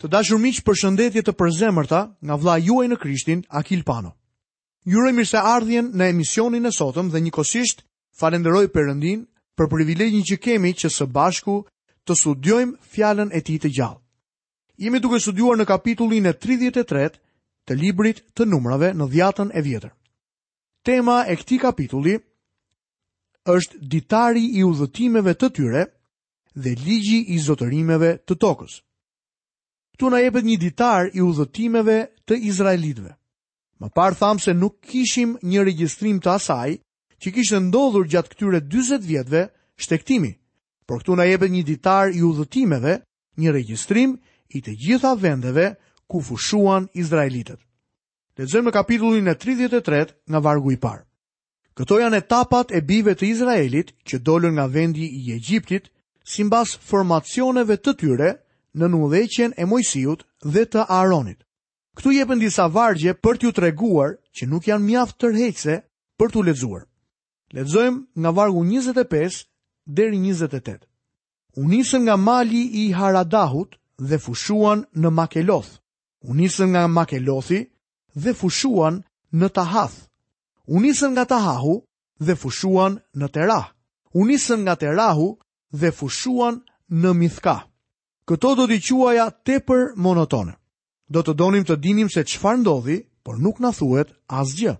Të dashur miq, përshëndetje të përzemërta nga vëllai juaj në Krishtin, Akil Pano. Ju uroj mirëseardhjen në emisionin e sotëm dhe njëkohësisht falenderoj Perëndinë për privilegjin që kemi që së bashku të studiojmë fjalën e tij të gjallë. Jemi duke studiuar në kapitullin e 33 të librit të numrave në dhjatën e vjetër. Tema e këtij kapitulli është ditari i udhëtimeve të tyre dhe ligji i zotërimeve të tokës. Këtu na jepet një ditar i udhëtimeve të izraelitëve. Më parë thamë se nuk kishim një regjistrim të asaj që kishte ndodhur gjatë këtyre 40 vjetve shtektimi, por këtu na jepet një ditar i udhëtimeve, një regjistrim i të gjitha vendeve ku fushuan izraelitët. Lexojmë në kapitullin e 33 nga vargu i parë. Këto janë etapat e bijve të Izraelit që dolën nga vendi i Egjiptit simbas formacioneve të tyre nën udhëheqjen e Moisiut dhe të Aaronit. Këtu jepen disa vargje për t'ju treguar që nuk janë mjaft tërheqëse për t'u lexuar. Lexojmë nga vargu 25 deri 28. U nisën nga mali i Haradahut dhe fushuan në Makeloth. U nisën nga Makelothi dhe fushuan në Tahath. U nisën nga Tahahu dhe fushuan në Terah. U nisën nga Terahu dhe fushuan në Mithkah. Këto do t'i quaja tepër monotone. Do të donim të dinim se çfarë ndodhi, por nuk na thuhet asgjë.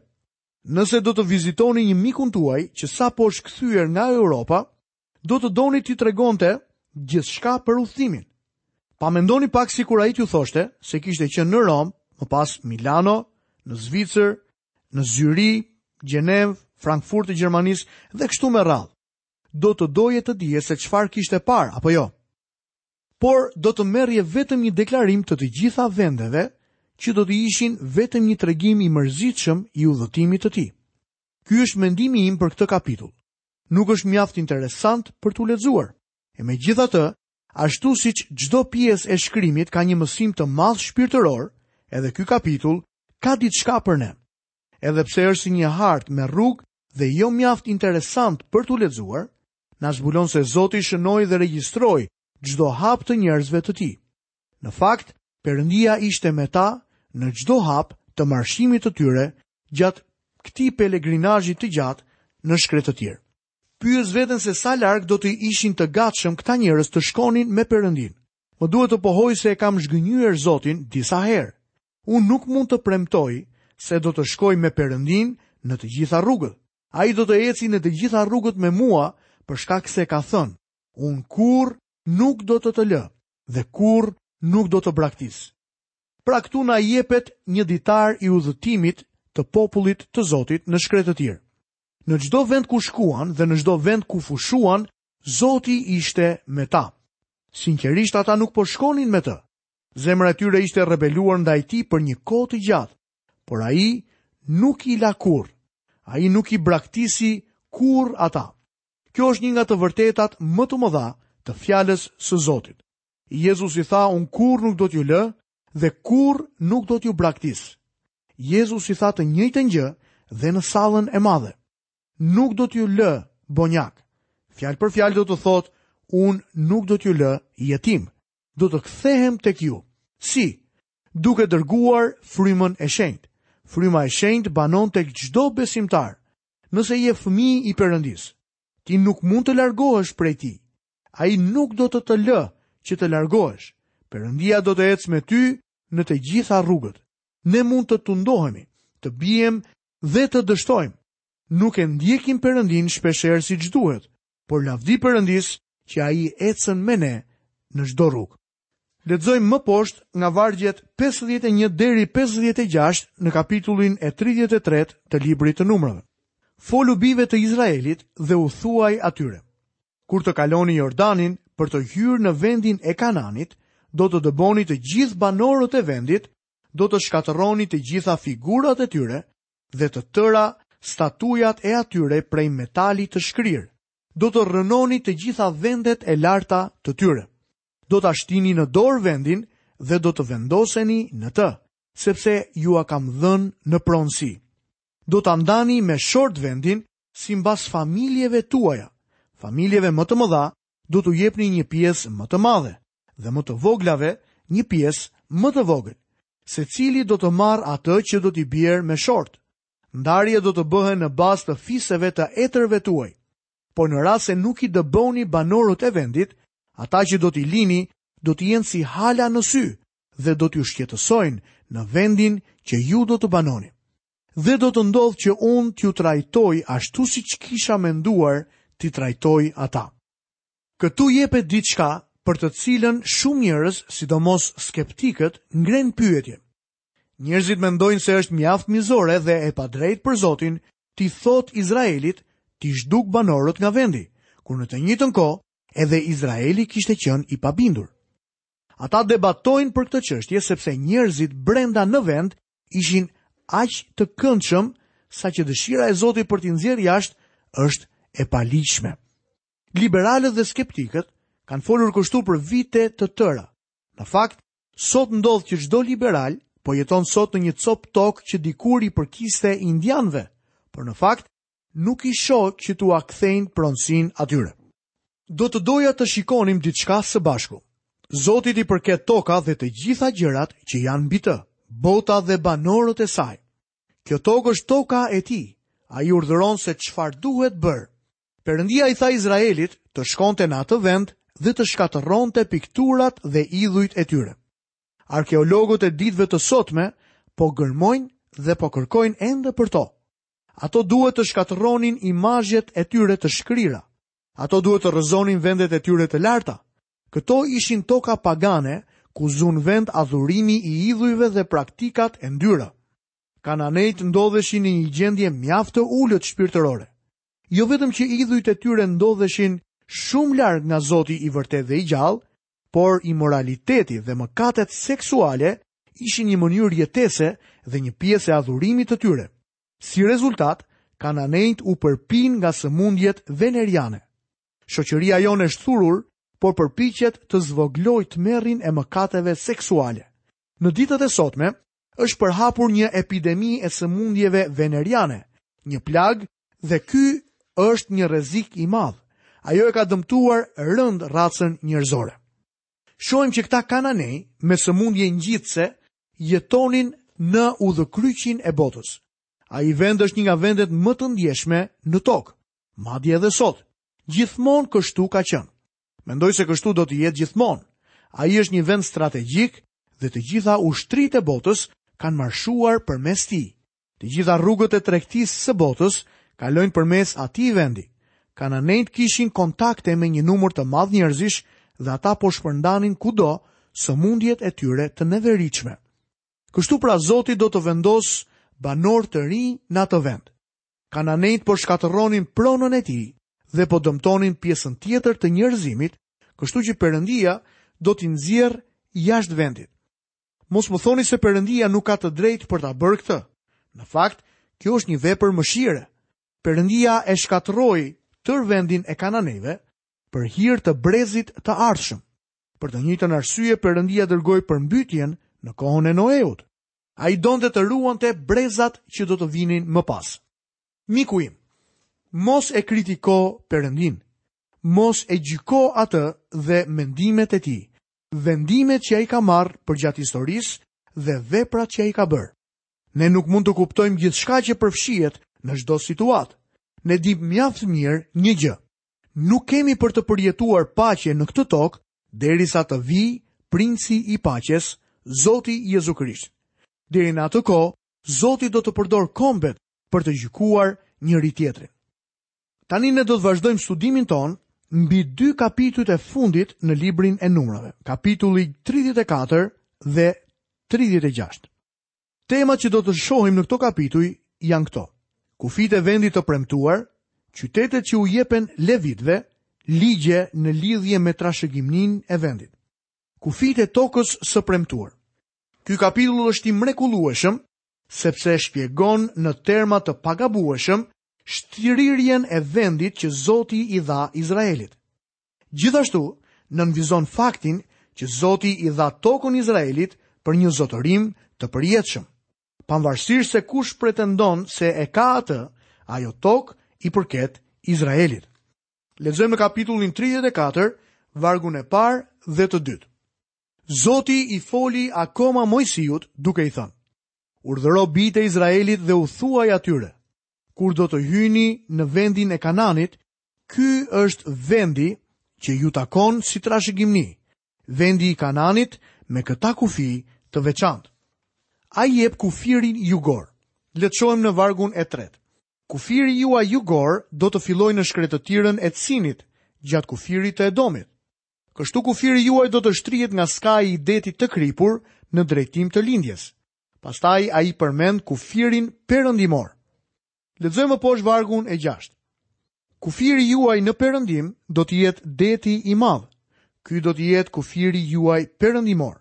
Nëse do të vizitoni një mikun tuaj që sapo është kthyer nga Europa, do të doni t'ju tregonte gjithçka për udhëtimin. Pa mendoni pak sikur ai t'ju thoshte se kishte qenë në Romë, më pas Milano, në Zvicër, në Zyrih, Gjenevë, Frankfurt të Gjermanisë dhe kështu me radhë. Do të doje të dije se çfarë kishte parë, apo jo? Por do të merrje vetëm një deklarim të të gjitha vendeve që do të ishin vetëm një tregim i mërzitshëm i udhëtimit të tij. Ky është mendimi im për këtë kapitull. nuk është mjaft interesant për t'u lexuar. E megjithatë, ashtu siç çdo pjesë e shkrimit ka një mësim të madh shpirtëror, edhe ky kapitull ka diçka për ne. Edhe pse është si një hartë me rrugë dhe jo mjaft interesant për t'u lexuar, na zbulon se Zoti shënoi dhe regjistroi çdo hap të njerëzve të tij. Në fakt, Perëndia ishte me ta në çdo hap të marshimit të tyre gjatë këtij pelegrinazhi të gjatë në shkretëtirë. Pyes veten se sa larg do të ishin të gatshëm këta njerëz të shkonin me Perëndinë. Më duhet të pohoj se e kam zhgënjyer Zotin disa herë. Unë nuk mund të premtoj se do të shkoj me Perëndinë në të gjitha rrugët. Ai do të ecë në të gjitha rrugët me mua për shkak se ka thënë, unë kurrë nuk do të të lë. dhe kurrë nuk do të braktisë. Pra këtu na jepet një ditar i udhëtimit të popullit të Zotit në shkretëtirë. Në çdo vend ku shkuan dhe në çdo vend ku fushuan, Zoti ishte me ta. Sinqerisht ata nuk po shkonin me të. Zemra e tyre ishte rebeluar ndaj tij për një kohë të gjatë, por ai nuk i la kurrë. Ai nuk i braktisi kurrë ata. Kjo është një nga të vërtetat më të mëdha të fjalës së Zotit. Jezus i tha, unë kurrë nuk do t'ju lë dhe kurrë nuk do t'ju braktis. Jezus i tha të njëjtën gjë dhe në sallën e madhe. Nuk do t'ju lë bonjak. Fjalë për fjalë do të thotë, unë nuk do t'ju lë jetim. Do të kthehem tek ju. Si? Duke dërguar frymën e shenjtë. Fryma e shenjtë banon tek çdo besimtar. Nëse je fëmijë i Perëndisë, ti nuk mund të largohesh prej tij. Ai nuk do të të lë që të largohesh. Perëndia do të ecë me ty në të gjitha rrugët. Ne mund të tundohemi, të biem dhe të dështojmë. Nuk e ndjekim Perëndinë shpeshherë siç duhet, por lavdi Perëndisë që ai ecën me ne në çdo rrugë. Lexojmë më poshtë nga vargjet 51 deri 56 në kapitullin e 33 të librit të numrave. Folu bijve të Izraelit dhe u thuaj atyre. Kur të kaloni Jordanin për të hyrë në vendin e Kanaanit, do të dëboni të gjithë banorët e vendit, do të shkatërroni të gjitha figurat e tyre dhe të tëra statujat e atyre prej metali të shkrirë, do të rrënoni të gjitha vendet e larta të tyre. Do ta shtini në dorë vendin dhe do të vendoseni në të, sepse jua kam dhënë në pronësi. Do ta ndani me short vendin simbas familjeve tuaja. Familjeve më të mëdha do t'u jepni një pjesë më të madhe dhe më të voglave një pjesë më të vogël. Secili do të marrë atë që do t'i bjerë me short. Ndarjet do të bëhen në bazë të fiseve të etërve tuaj. Por në rast se nuk i dëboni banorët e vendit, ata që do t'i lini do të jenë si hala në sy dhe do t'ju shqetësojnë në vendin që ju do të banoni. Dhe do të ndodhë që unë t'ju trajtoj ashtu siç kisha menduar t'i trajtoj ata. Këtu jepet diçka për të cilën shumë njerëz, sidomos skeptikët, ngrenë pyetje. Njerëzit mendojnë se është mjaft mizore dhe e padrejtë për Zotin t'i thotë Izraelit t'i zhdukë banorët nga vendi, kur në të njëjtën kohë edhe Izraeli kishte qenë i pabindur. Ata debatojnë për këtë çështje sepse njerëzit brenda në vend ishin aq të këndshëm saqë dëshira e Zotit për t'i nxjerrë jashtë është e paligjshme. Liberalët dhe skeptikët kanë folur kështu për vite të tëra. Në fakt, Sot ndodh që çdo liberal po jeton sot në një copë tokë që dikur i përkiste indianëve, por në fakt nuk i shoh që t'ua kthejnë pronësinë atyre. Do të doja të shikonim diçka së bashku. Zotit i përket toka dhe të gjitha gjërat që janë mbi të, bota dhe banorët e saj. Kjo tokë është toka e tij. Ai urdhëron se çfarë duhet bërë. Perëndia i tha Izraelit të shkonte në atë vend dhe të shkatërronte pikturat dhe idhujt e tyre. Arkeologët e ditëve të sotme po gërmojnë dhe po kërkojnë ende për to. Ato duhet të shkatërronin imazhet e tyre të shkrira. Ato duhet të rrëzonin vendet e tyre të larta. Këto ishin toka pagane ku zunë vend adhurimi i idhujve dhe praktikat e ndyra. Kananejtë ndodheshin në një gjendje mjaft të ulët shpirtërore. jo vetëm që idhujt e tyre ndodheshin shumë larg nga Zoti i vërtetë dhe i gjallë, por imoraliteti dhe mëkatet seksuale ishin një mënyrë jetese dhe një pjesë e adhurimit të tyre. Si rezultat, kananejtë u përpinë nga sëmundjet veneriane. Shoqëria jonë është shthurur, por përpiqet të zvogëlojë tmerrin e mëkateve seksuale. Në ditët e sotme, është përhapur një epidemi e sëmundjeve veneriane, një plagë dhe ky është një rrezik i madh. Ajo e ka dëmtuar rëndë racën njerëzore. Shohim që këta kananenj me sëmundje ngjitëse jetonin në udhëkryqin e botës. Ai vend është një nga vendet më të ndjeshme në tokë, madje edhe sot. Gjithmonë kështu ka qenë. Mendoj se kështu do të jetë gjithmonë. Ai është një vend strategjik dhe të gjitha ushtritë e botës kanë marshuar përmes tij. Të gjitha rrugët e tregtisë së botës kalojnë përmes atij vendi. Kananejtë kishin kontakte me një numër të madh njerëzish dhe ata po shpërndanin kudo sëmundjet e tyre të neveritshme. Kështu pra Zoti do të vendosë banorë të rinj në atë vend. Kananejtë po shkatërronin pronën e tij dhe po dëmtonin pjesën tjetër të njerëzimit, kështu që Perëndia do t'i nxjerrë jashtë vendit. Mos më thoni se Perëndia nuk ka të drejtë për ta bërë këtë. Në fakt, kjo është një vepër mëshire. Perëndia e shkatërroi tërë vendin e kananejve për hir të brezit të ardhshëm. Për të njëjtën arsye Perëndia dërgoi përmbytjen në kohën e Noeut. Ai donte të ruante brezat që do të vinin më pas. Miku im, mos e kritiko Perëndinë. Mos e gjyko atë dhe mendimet e tij, vendimet që ai ka marrë përgjatë historisë dhe veprat që ai ka bërë. Ne nuk mund të kuptojmë gjithçka që përfshihet në çdo situatë. Ne dimë mjaft mirë një gjë. Nuk kemi për të përjetuar paqe në këtë tokë derisa të vijë Princi i Paqes, Zoti Jezu Krisht. Deri në atë kohë, Zoti do të përdorë kombet për të gjykuar njëri-tjetrin. Tani ne do të vazhdojmë studimin tonë mbi dy kapitujt e fundit në librin e Numrave, kapitulli 34 dhe 36. Temat që do të shohim në këto kapituj janë këto. Kufijtë e vendit të premtuar, qytetet që u jepen levitëve, ligje në lidhje me trashëgimninë e vendit. Kufijtë e tokës së premtuar. Ky kapitull është i mrekullueshëm sepse shpjegon në terma të pagabueshëm shtrirjen e vendit që Zoti i dha Izraelit. Gjithashtu, nënvizon faktin që Zoti i dha tokën Izraelit për një zotërim të përjetshëm. Pavarësisht se kush pretendon se e ka atë, ajo tokë i përket Izraelit. Lexojmë në kapitullin 34, vargun e parë dhe të dytë. Zoti i foli akoma Moisiut duke i thënë: Urdhëro bijtë e Izraelit dhe u thuaj atyre: Kur do të hyni në vendin e Kanaanit, Ky është vendi që ju takon si trashëgimni, vendi i Kanaanit me këta kufij të veçantë. Ai jep kufirin jugor. Le të shohim në vargun e tretë. Kufiri juaj jugor do të fillojë në shkretëtirën e Cinit, gjatë kufirit të Edomit. Kështu kufiri juaj do të shtrihet nga skaji i detit të kripur në drejtim të lindjes. Pastaj ai përmend kufirin perëndimor. Lexojmë më poshtë vargun e 6. Kufiri juaj në perëndim do të jetë deti i madh. Ky do të jetë kufiri juaj perëndimor.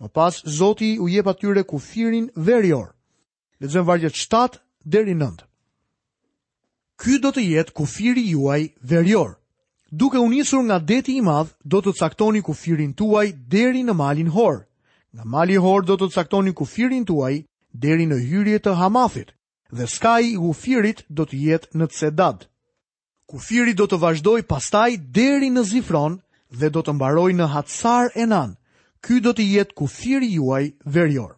Më pas Zoti u jep atyre kufirin verior. Lexojmë vargjet 7 deri 9. Ky do të jetë kufiri juaj verior. Duke u nisur nga deti i madh, do të caktoni kufirin tuaj deri në malin Hor. Nga mali Hor do të caktoni kufirin tuaj deri në hyrje të Hamathit. dhe skaji i kufirit do të jetë në Cedad. Kufiri do të vazhdojë pastaj deri në Zifron dhe do të mbarojë në Hatsar Enan, ky do të jetë kufiri juaj verior.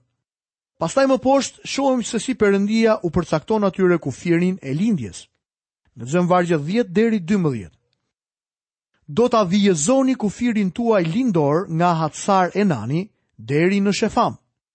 Pastaj më poshtë shohim se si Perëndia u përcakton atyre kufirin e lindjes. Lexojmë vargjet 10 deri 12. Do ta vijëzoni kufirin tuaj lindor nga Hatsar Enani deri në Shefam.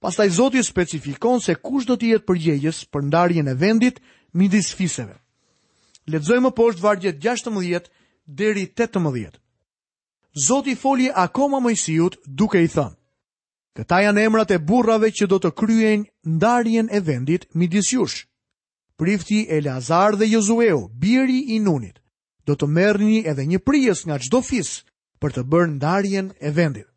Pastaj Zoti specifikon se kush do të jetë përgjegjës për ndarjen e vendit midis fiseve. Lexojmë më poshtë vargjet 16 deri 18. Zoti foli akoma Mojsiut duke i thënë: Këta janë emrat e burrave që do të kryejnë ndarjen e vendit midis jush. Prifti Eleazar dhe Jozueu, biri i Nunit, do të merrni edhe një prijës nga çdo fis për të bërë ndarjen e vendit.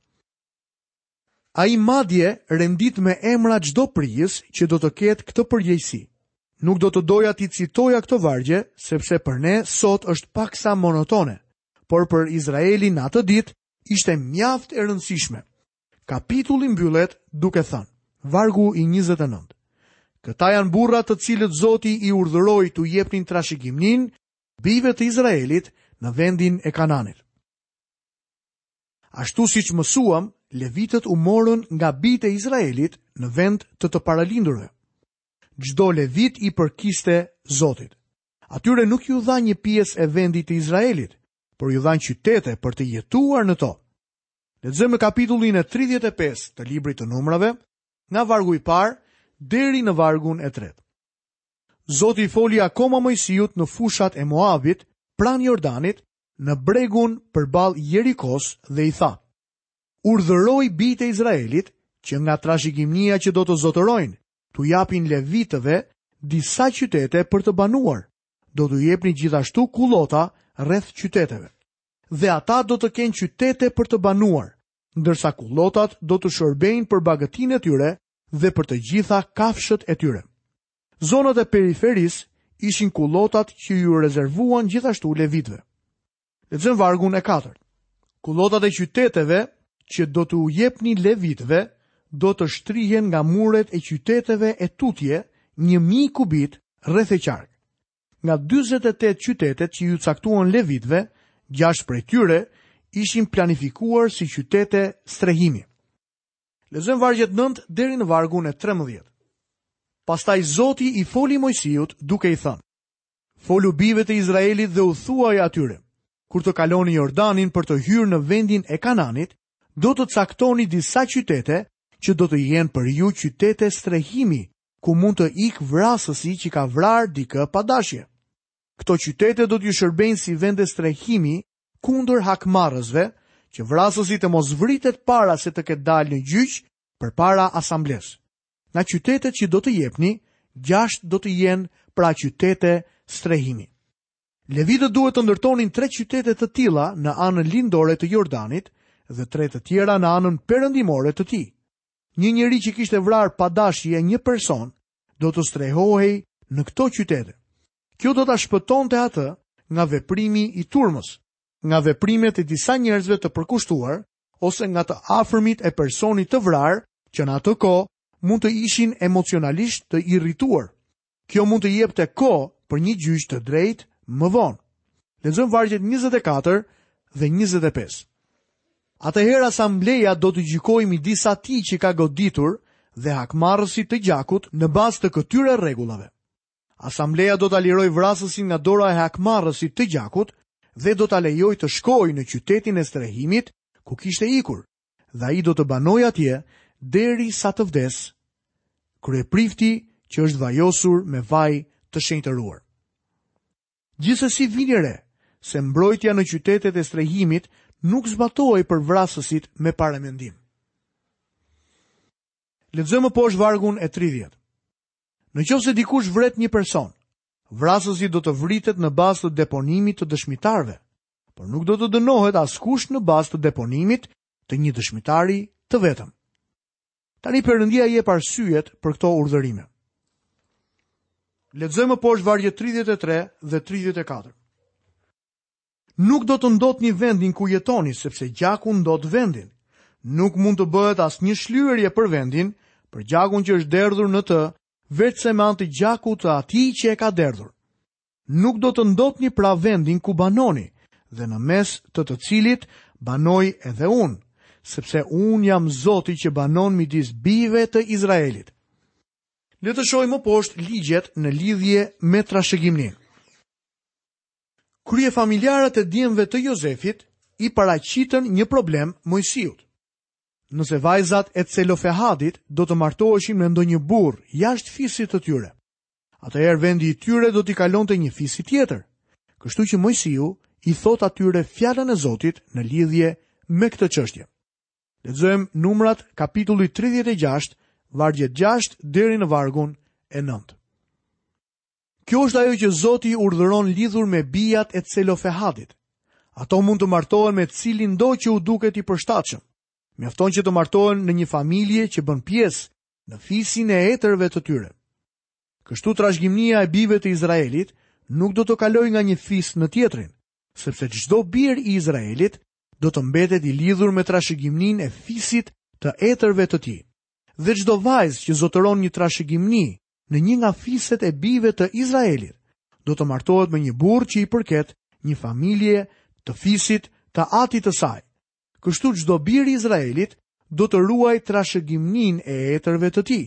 Ai madje rendit me emra çdo prijës që do të ketë këtë përgjegjësi. Nuk do të doja t'i citoja këto vargje, sepse për ne sot është paksa monotone, por për Izraelin në atë ditë ishte mjaft e rëndësishme. Kapitulli mbyllet duke thënë, vargu i 29. Këta janë burrat të cilët Zoti i urdhëroi t'u jepnin trashëgiminë bijve të Izraelit në vendin e Kanaanit. Ashtu siç mësuam, levitët u morën nga bijtë e Izraelit në vend të të paralindurve. Çdo levit i përkiste Zotit. Atyre nuk iu dha një pjesë e vendit të Izraelit, por iu dhanë qytete për të jetuar në to. Lexojmë në kapitullin e 35 të librit të Numrave, nga vargu i parë deri në vargun e tretë. Zoti i foli akoma Mojsiut në fushat e Moabit, pranë Jordanit, në bregun përballë Jerikos dhe i tha: Urdhëroji bijtë e Izraelit që nga trashëgimia që do të zotërojnë, t'u japin levitëve disa qytete për të banuar. Do t'u jepni gjithashtu kullota rreth qyteteve. Dhe ata do të kenë qytete për të banuar, ndërsa kullotat do të shërbejnë për bagëtinë e tyre dhe për të gjitha kafshët e tyre. Zonat e periferisë ishin kullotat që iu rezervuan gjithashtu levitëve. Lexojmë vargun e 4. Kullotat e qyteteve që do t'u jepni levitëve do të shtrihen nga muret e qyteteve e tutje 1000 kubit rreth e qark. Nga 48 qytetet që iu caktuan levitëve, 6 prej tyre ishin planifikuar si qytete strehimi. Lexojmë vargjet 9 deri në vargun e 13. Pastaj Zoti i foli Mojsiut duke i thënë: Folu bijve të Izraelit dhe u thuaj atyre: Kur të kaloni Jordanin për të hyrë në vendin e Kananit, do të caktoni disa qytete që do të jenë për ju qytete strehimi, ku mund të ikë vrasësi që ka vrarë dikë pa dashje. Këto qytete do t'ju shërbejnë si vende strehimi kundër hakmarrësve që vrasësi të mos vritet para se të ketë dalë në gjyq përpara asamblesë. Nga qytetet që do të jepni, gjashtë do të jenë pra qytete strehimi. Levitët duhet të ndërtonin tre qytete të tilla në anën lindore të Jordanit dhe tre të tjera në anën perëndimore të tij. Një njeri që kishte vrarë pa dashje një person, do të strehohej në këto qytete. Kjo do ta shpëtonte atë nga veprimi i turmës, nga veprimet e disa njerëzve të përkushtuar ose nga të afërmit e personit të vrarë që në atë kohë mund të ishin emocionalisht të irrituar. Kjo mund të jepte kohë për një gjyq të drejtë më vonë. Lexojmë vargjet 24 dhe 25. Atëherë asambleja do të gjykojë midis atij që ka goditur dhe hakmarrësit të gjakut në bazë të këtyre rregullave. Asambleja do ta lirojë vrasësin nga dora e hakmarrësit të gjakut dhe do ta lejojë të shkojë në qytetin e strehimit ku kishte ikur dhe ai do të banojë atje derisa të vdesë kryeprifti që është vajosur me vaj të shenjtëruar. Gjithsesi vini re se mbrojtja në qytetet e strehimit nuk zbatohej për vrasësit me paramendim. Lexojmë poshtë vargun e 30. Në qoftë se dikush vret një person, vrasësi do të vritet në bazë të deponimit të dëshmitarëve, por nuk do të dënohet askush në bazë të deponimit të një dëshmitari të vetëm. Tani Perëndia jep arsyet për këto urdhërime. Lexojmë poshtë vargjet 33 dhe 34. Nuk do të ndotni vendin ku jetoni sepse gjaku ndot vendin. Nuk mund të bëhet asnjë shlyerje për vendin, për gjakun që është derdhur në të, veçse me anë të gjakut të atij që e ka derdhur. Nuk do të ndotni pra vendin ku banoni dhe në mes të të cilit banoj edhe unë, sepse unë jam Zoti që banon midis bijve të Izraelit. Le të shohim më poshtë ligjet në lidhje me trashëgiminë. Kryefamiljarët e djemve të Jozefit i paraqitën një problem Moisiut. Nëse vajzat e Celofehadit do të martoheshin me ndonjë burrë jashtë fisit të tyre, atëherë vendi i tyre do t'i kalonte një fisi tjetër. Kështu që Moisiu i thotë atyre fjalën e Zotit në lidhje me këtë çështje. Lexojmë Numrat kapitulli 36, vargjet 6 deri në vargun e 9. Kjo është ajo që Zoti urdhëron lidhur me bijat e Celofehadit. Ato mund të martohen me cilindo që u duket i përshtatshëm. Mjafton që të martohen në një familje që bën pjesë në fisin e etërve të tyre. Kështu trashëgimia e bijve të Izraelit nuk do të kalojë nga një fis në tjetrin, sepse çdo bir i Izraelit do të mbetet i lidhur me trashëgimninë e fisit të etërve të tij. Dhe çdo vajzë që zotëron një trashëgimni në një nga fiset e bijve të Izraelit, do të martohet me një burrë që i përket një familje të fisit të atit të saj. Kështu çdo bir i Izraelit do të ruajë trashëgimninë e etërve të tij.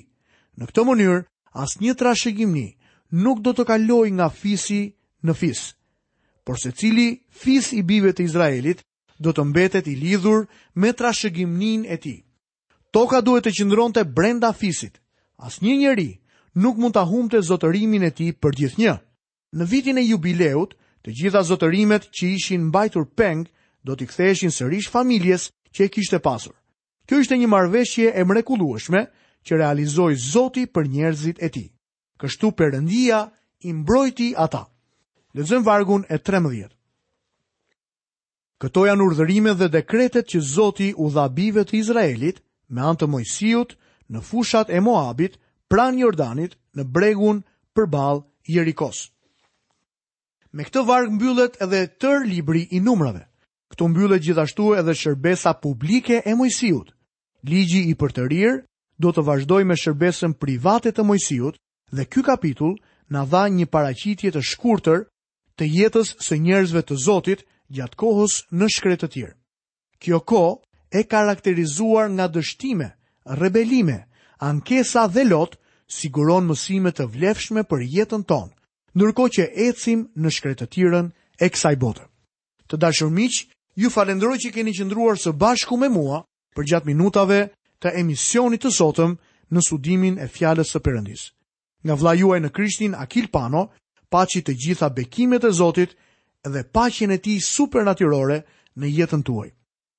Në këtë mënyrë, asnjë trashëgimni nuk do të kalojë nga fisi në fis. Por secili fis i bijve të Izraelit do të mbetet i lidhur me trashëgimninë e tij. Toka duhet të qëndronte brenda fisit. Asnjë njeri nuk mund ta humbte zotërimin e tij përgjithnjë. Në vitin e jubileut, të gjitha zotërimet që ishin mbajtur peng do t'i ktheheshin sërish familjes që e kishte pasur. Kjo ishte një marrëveshje e mrekullueshme që realizoi Zoti për njerëzit e tij. Kështu Perëndia i mbrojti ata. Lexojmë vargun e 13. Këto janë urdhërimet dhe dekretet që Zoti u dha bijve të Izraelit me anë të Moisiut në fushat e Moabit pranë Jordanit në bregun përballë Jerikos. Me këtë varg mbyllet edhe tërë libri i numrave. Këtu mbyllet gjithashtu edhe shërbesa publike e Moisiut. Ligji i përtërirë do të vazhdojë me shërbesën private të Moisiut dhe ky kapitull na dha një paraqitje të shkurtër të jetës së njerëzve të Zotit gjatë kohës në shkretëtirë. Kjo kohë e karakterizuar nga dështime, rebelime, ankesa dhe lot siguron mësime të vlefshme për jetën tonë, ndërkohë që ecim në shkretëtirën e kësaj bote. Të dashur miq, ju falënderoj që keni qëndruar së bashku me mua përgjatë minutave të emisionit të sotëm në studimin e fjalës së Perëndisë. Nga vëllai juaj në Krishtin Akil Pano, paçi të gjitha bekimet e Zotit dhe paqen e tij supernatyrore në jetën tuaj.